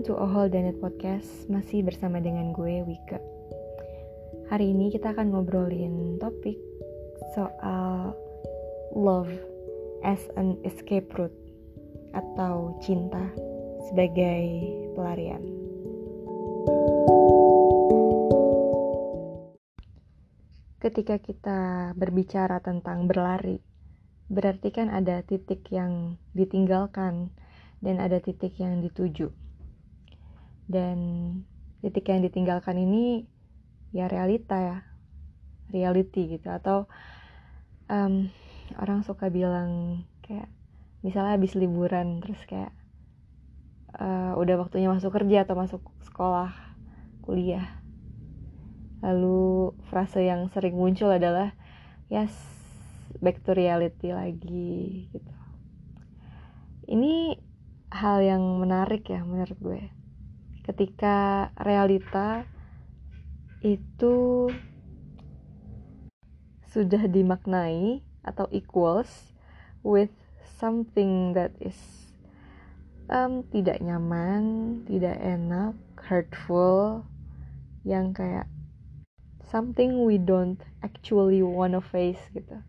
Welcome to Ohol Danet Podcast Masih bersama dengan gue, Wika Hari ini kita akan ngobrolin topik soal love as an escape route Atau cinta sebagai pelarian Ketika kita berbicara tentang berlari Berarti kan ada titik yang ditinggalkan dan ada titik yang dituju. Dan titik yang ditinggalkan ini ya realita ya, reality gitu. Atau um, orang suka bilang kayak misalnya habis liburan terus kayak uh, udah waktunya masuk kerja atau masuk sekolah kuliah. Lalu frase yang sering muncul adalah yes back to reality lagi gitu. Ini hal yang menarik ya menurut gue ketika realita itu sudah dimaknai atau equals with something that is um, tidak nyaman, tidak enak, hurtful, yang kayak something we don't actually wanna face gitu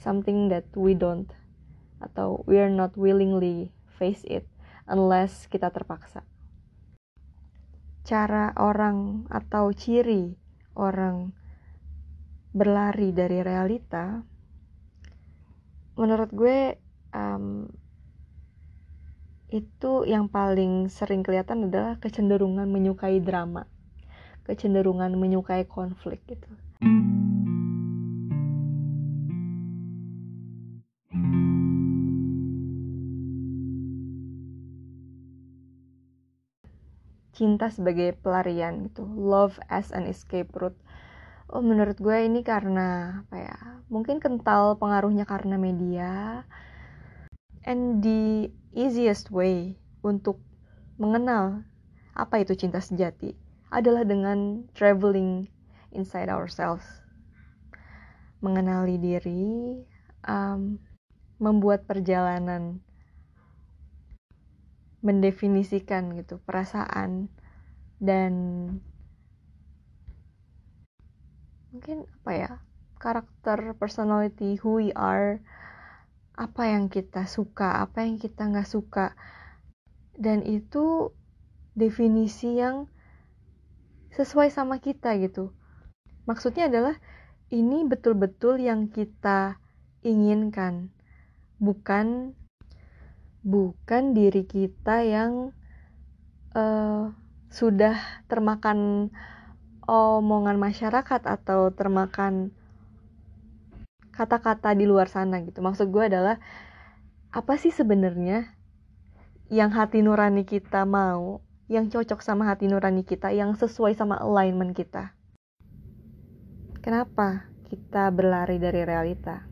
something that we don't atau we are not willingly face it unless kita terpaksa. Cara orang atau ciri orang berlari dari realita, menurut gue um, itu yang paling sering kelihatan adalah kecenderungan menyukai drama, kecenderungan menyukai konflik gitu. Cinta sebagai pelarian gitu. Love as an escape route. Oh menurut gue ini karena apa ya mungkin kental pengaruhnya karena media. And the easiest way untuk mengenal apa itu cinta sejati adalah dengan traveling inside ourselves. Mengenali diri um, membuat perjalanan mendefinisikan gitu perasaan. Dan mungkin apa ya karakter personality who we are apa yang kita suka apa yang kita nggak suka. Dan itu definisi yang sesuai sama kita gitu. Maksudnya adalah ini betul-betul yang kita inginkan bukan bukan diri kita yang uh, sudah termakan omongan masyarakat atau termakan kata-kata di luar sana gitu. Maksud gue adalah apa sih sebenarnya yang hati nurani kita mau, yang cocok sama hati nurani kita, yang sesuai sama alignment kita. Kenapa kita berlari dari realita?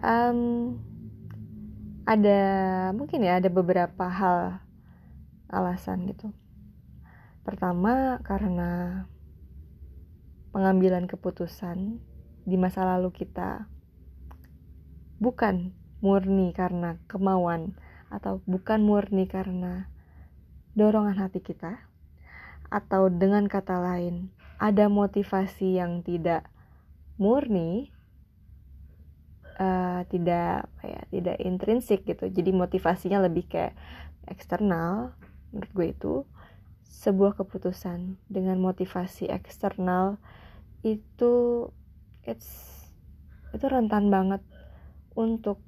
Um, ada mungkin ya ada beberapa hal alasan gitu. Pertama karena pengambilan keputusan di masa lalu kita bukan murni karena kemauan atau bukan murni karena dorongan hati kita atau dengan kata lain ada motivasi yang tidak murni uh, tidak apa ya tidak intrinsik gitu. Jadi motivasinya lebih kayak eksternal menurut gue itu. Sebuah keputusan dengan motivasi eksternal itu it's itu rentan banget untuk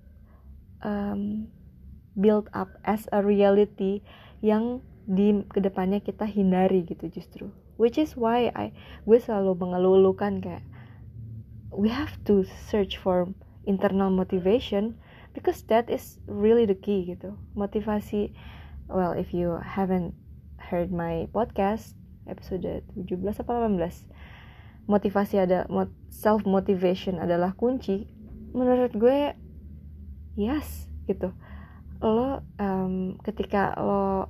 um, build up as a reality yang di ke depannya kita hindari gitu justru. Which is why I gue selalu mengeluh-elukan kayak we have to search for internal motivation because that is really the key gitu. Motivasi well if you haven't heard my podcast episode 17 apa 18 motivasi ada self motivation adalah kunci. Menurut gue yes gitu. Lo um, ketika lo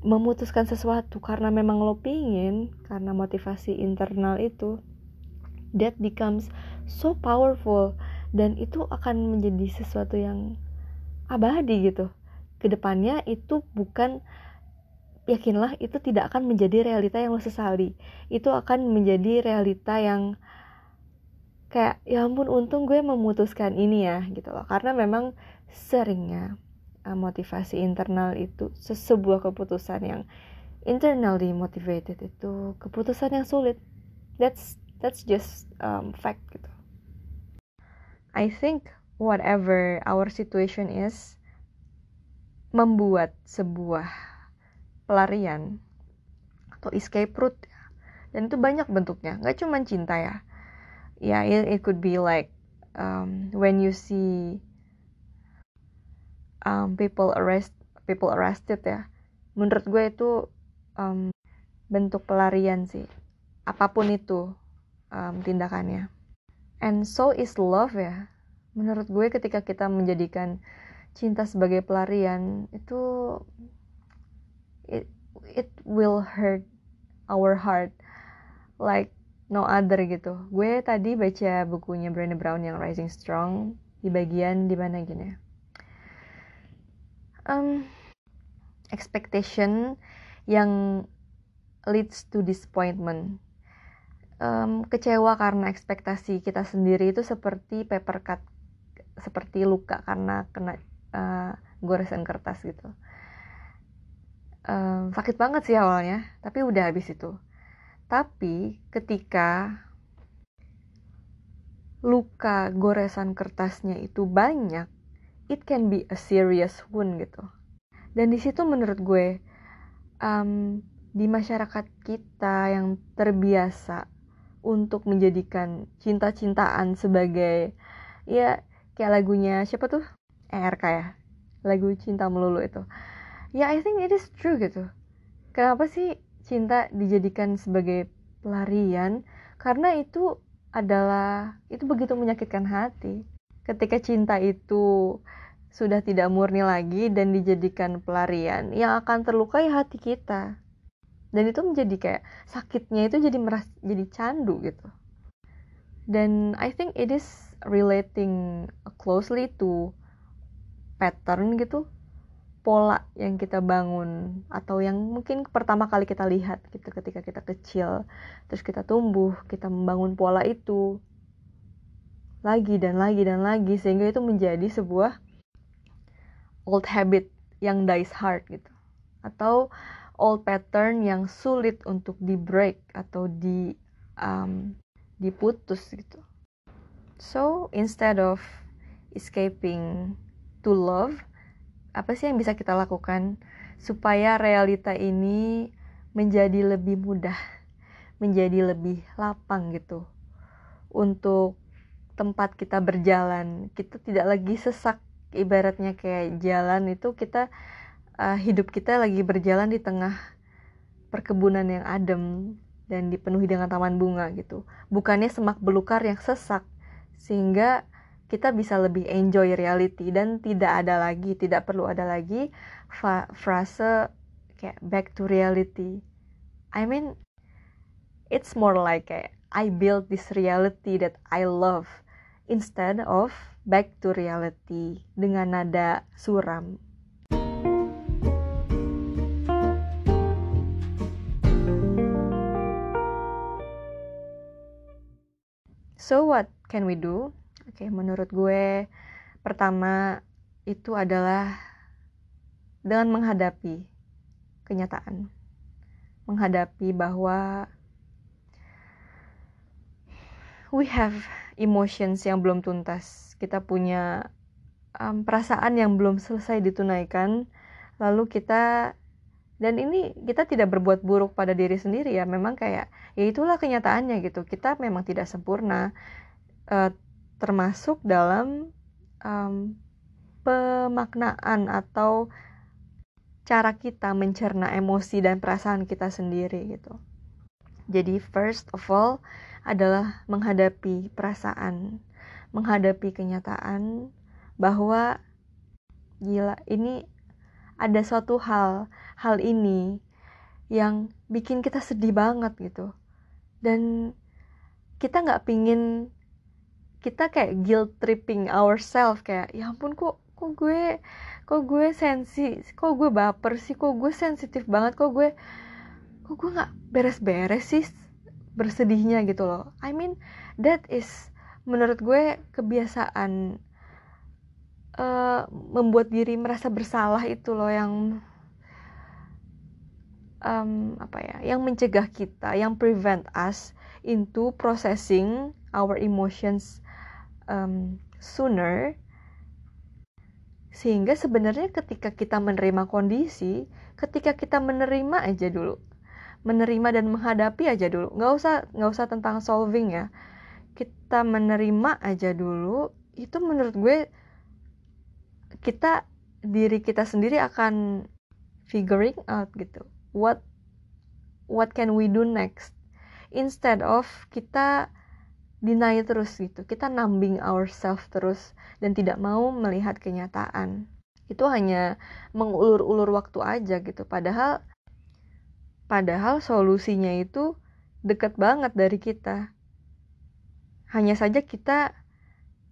memutuskan sesuatu karena memang lo pingin karena motivasi internal itu that becomes so powerful dan itu akan menjadi sesuatu yang abadi gitu. Ke depannya itu bukan yakinlah itu tidak akan menjadi realita yang lo sesali itu akan menjadi realita yang kayak ya ampun untung gue memutuskan ini ya gitu loh. Karena memang seringnya uh, motivasi internal itu sebuah keputusan yang internally motivated itu keputusan yang sulit. That's that's just um, fact gitu I think whatever our situation is membuat sebuah pelarian atau escape route dan itu banyak bentuknya nggak cuma cinta ya. Yeah it, it could be like um, when you see um, people arrest people arrested ya. Menurut gue itu um, bentuk pelarian sih. Apa pun itu um, tindakannya and so is love ya menurut gue ketika kita menjadikan cinta sebagai pelarian itu it it will hurt our heart like no other gitu. Gue tadi baca bukunya Brené Brown yang Rising Strong di bagian di mana gini. Um, expectation yang leads to disappointment. Um, kecewa karena ekspektasi kita sendiri itu seperti paper cut, seperti luka karena kena uh, goresan kertas gitu. Um, sakit banget sih awalnya, tapi udah habis itu tapi ketika luka goresan kertasnya itu banyak, it can be a serious wound gitu. Dan di situ menurut gue um, di masyarakat kita yang terbiasa untuk menjadikan cinta-cintaan sebagai ya kayak lagunya siapa tuh? ERK ya. Lagu cinta melulu itu. Ya I think it is true gitu. Kenapa sih cinta dijadikan sebagai pelarian? Karena itu adalah itu begitu menyakitkan hati. Ketika cinta itu sudah tidak murni lagi dan dijadikan pelarian, yang akan terlukai hati kita. Dan itu menjadi kayak sakitnya itu jadi meras jadi candu gitu. Dan I think it is relating closely to pattern gitu pola yang kita bangun atau yang mungkin pertama kali kita lihat gitu ketika kita kecil terus kita tumbuh kita membangun pola itu lagi dan lagi dan lagi sehingga itu menjadi sebuah old habit yang dies hard gitu atau old pattern yang sulit untuk di break atau di um, diputus gitu so instead of escaping to love apa sih yang bisa kita lakukan supaya realita ini menjadi lebih mudah, menjadi lebih lapang gitu untuk tempat kita berjalan. Kita tidak lagi sesak ibaratnya kayak jalan itu kita uh, hidup kita lagi berjalan di tengah perkebunan yang adem dan dipenuhi dengan taman bunga gitu. Bukannya semak belukar yang sesak sehingga kita bisa lebih enjoy reality dan tidak ada lagi tidak perlu ada lagi frase kayak back to reality I mean it's more like I build this reality that I love instead of back to reality dengan nada suram So what can we do? Oke, menurut gue pertama itu adalah dengan menghadapi kenyataan. Menghadapi bahwa we have emotions yang belum tuntas. Kita punya um, perasaan yang belum selesai ditunaikan. Lalu kita dan ini kita tidak berbuat buruk pada diri sendiri ya memang kayak ya itulah kenyataannya gitu kita memang tidak sempurna uh, termasuk dalam um, pemaknaan atau cara kita mencerna emosi dan perasaan kita sendiri gitu. Jadi first of all adalah menghadapi perasaan, menghadapi kenyataan bahwa gila ini ada suatu hal, hal ini yang bikin kita sedih banget gitu. Dan kita nggak pingin kita kayak guilt tripping ourselves kayak ya ampun kok kok gue kok gue sensi kok gue baper sih kok gue sensitif banget kok gue kok gue nggak beres-beres sih bersedihnya gitu loh I mean that is menurut gue kebiasaan uh, membuat diri merasa bersalah itu loh yang um, apa ya yang mencegah kita yang prevent us into processing our emotions um, sooner. Sehingga sebenarnya ketika kita menerima kondisi ketika kita menerima aja dulu. Menerima dan menghadapi aja dulu. Nggak usah nggak usah tentang solving ya. Kita menerima aja dulu itu menurut gue kita diri kita sendiri akan figuring out gitu what what can we do next? Instead of kita deny terus gitu kita numbing ourselves terus dan tidak mau melihat kenyataan. Itu hanya mengulur-ulur waktu aja gitu. Padahal padahal solusinya itu deket banget dari kita. Hanya saja kita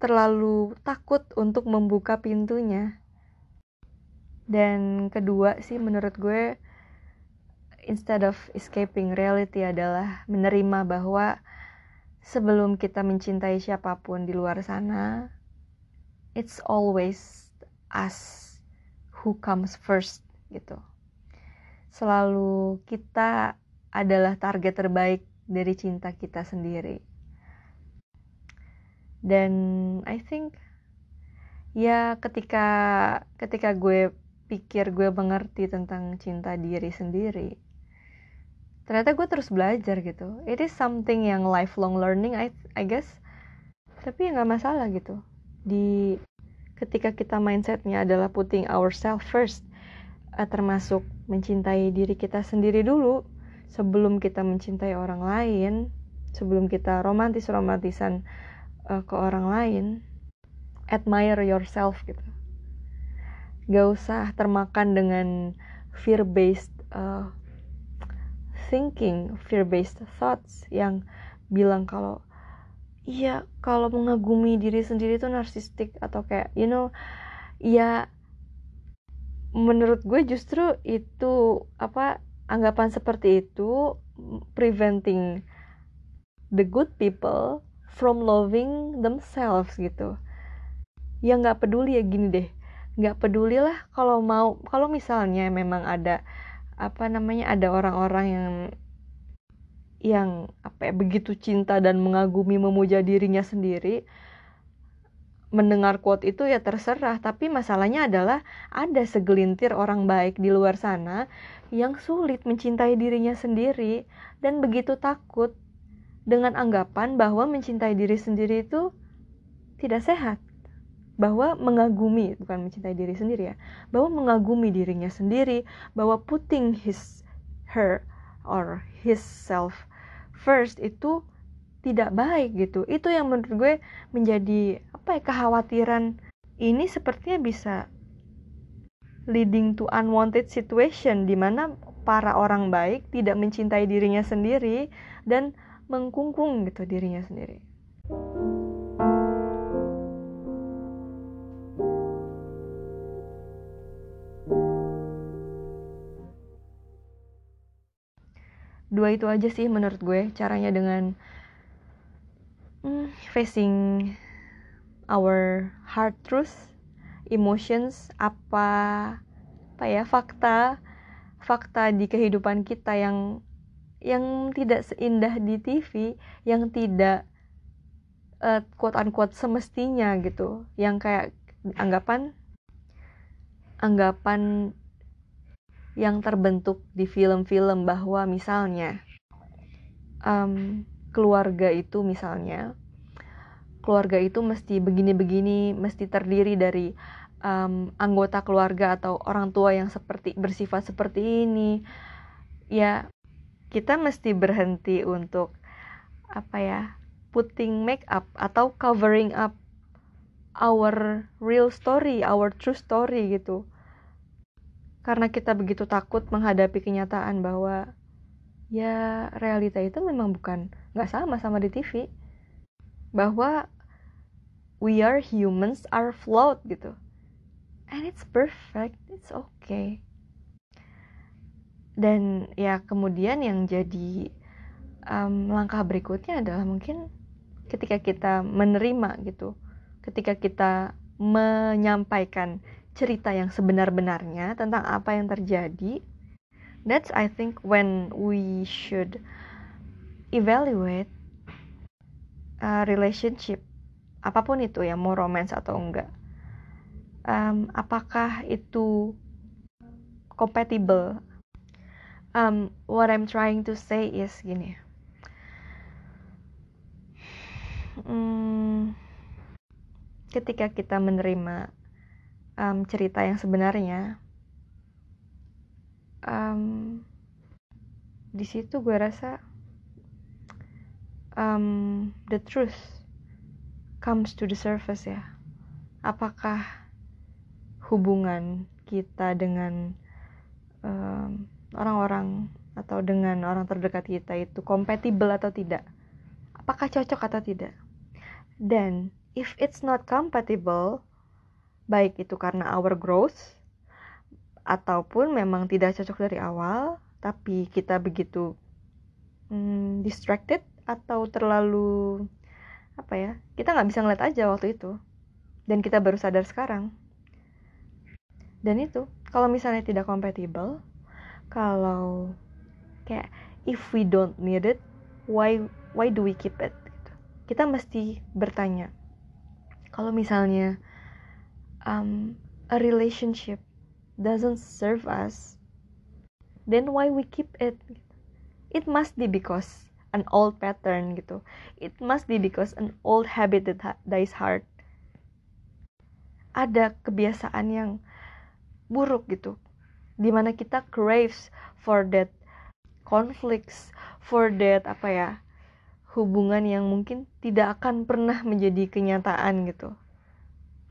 terlalu takut untuk membuka pintunya. Dan kedua sih menurut gue instead of escaping reality adalah menerima bahwa sebelum kita mencintai siapa pun di luar sana, it's always us who comes first gitu. Selalu kita adalah target terbaik dari cinta kita sendiri. Dan I think ya ketika ketika gue pikir gue mengerti tentang cinta diri sendiri, ternyata gue terus belajar gitu. It is something yang lifelong learning I I guess. Tapi ya nggak masalah gitu. Di ketika kita mindsetnya adalah putting ourselves first uh, termasuk mencintai diri kita sendiri dulu sebelum kita mencintai orang lain sebelum kita romantis romantisan uh, ke orang lain admire yourself gitu. Gak usah termakan dengan fear based uh, thinking, fear-based thoughts yang bilang kalau iya kalau mengagumi diri sendiri itu narsistik atau kayak you know ya menurut gue justru itu apa anggapan seperti itu preventing the good people from loving themselves gitu. Ya nggak peduli ya gini deh. Nggak peduli lah kalau mau kalau misalnya memang ada apa namanya ada orang-orang yang yang apa ya, begitu cinta dan mengagumi memuja dirinya sendiri mendengar quote itu ya terserah. Tapi masalahnya adalah ada segelintir orang baik di luar sana yang sulit mencintai dirinya sendiri dan begitu takut dengan anggapan bahwa mencintai diri sendiri itu tidak sehat bahwa mengagumi bukan mencintai diri sendiri ya bahwa mengagumi dirinya sendiri bahwa putting his her or his self first itu tidak baik gitu itu yang menurut gue menjadi apa ya kekhawatiran ini sepertinya bisa leading to unwanted situation di mana para orang baik tidak mencintai dirinya sendiri dan mengkungkung gitu dirinya sendiri. Dua itu aja sih menurut gue caranya dengan hmm, facing our heart truth emotions apa apa ya fakta fakta di kehidupan kita yang yang tidak seindah di TV yang tidak uh, quote unquote semestinya gitu. Yang kayak anggapan anggapan yang terbentuk di film-film bahwa misalnya um, keluarga itu misalnya keluarga itu mesti begini-begini mesti terdiri dari um, anggota keluarga atau orang tua yang seperti bersifat seperti ini. Ya kita mesti berhenti untuk apa ya putting make up atau covering up our real story our true story gitu karena kita begitu takut menghadapi kenyataan bahwa ya realita itu memang bukan nggak sama sama di TV bahwa we are humans are flawed gitu. And it's perfect it's okay. Dan ya kemudian yang jadi um, langkah berikutnya adalah mungkin ketika kita menerima gitu ketika kita menyampaikan cerita yang sebenar-benarnya tentang apa yang terjadi. That's I think when we should evaluate a relationship apa pun itu ya mau romance atau enggak. Um, apakah itu compatible? Um, what I'm trying to say is gini. Hmm, ketika kita menerima um, cerita yang sebenarnya. Um, di situ gue rasa um, the truth comes to the surface ya. Apakah hubungan kita dengan um, orang-orang atau dengan orang terdekat kita itu compatible atau tidak? Apakah cocok atau tidak? Dan if it's not compatible baik itu karena our growth ataupun memang tidak cocok dari awal tapi kita begitu hmm, distracted atau terlalu apa ya kita nggak bisa ngeliat aja waktu itu. Dan kita baru sadar sekarang. Dan itu kalau misalnya tidak compatible kalau kayak if we don't need it why why do we keep it? Gitu. kita mesti bertanya. Kalau misalnya um, a relationship doesn't serve us then why we keep it? It must be because an old pattern gitu. It must be because an old habit that dies hard. Ada kebiasaan yang buruk gitu di mana kita craves for that conflicts for that apa ya hubungan yang mungkin tidak akan pernah menjadi kenyataan gitu.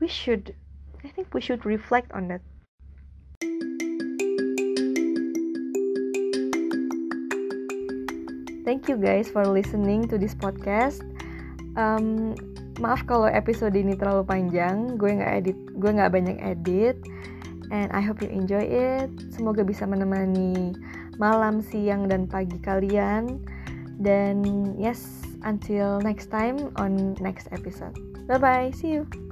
We should I think we should reflect on that Thank you guys for listening to this podcast. Um, maaf kalau episode ini terlalu panjang. Gue nggak edit, gue nggak banyak edit and I hope you enjoy it. Semoga bisa menemani malam, siang, dan pagi kalian. Dan yes, until next time on next episode. Bye bye, see you.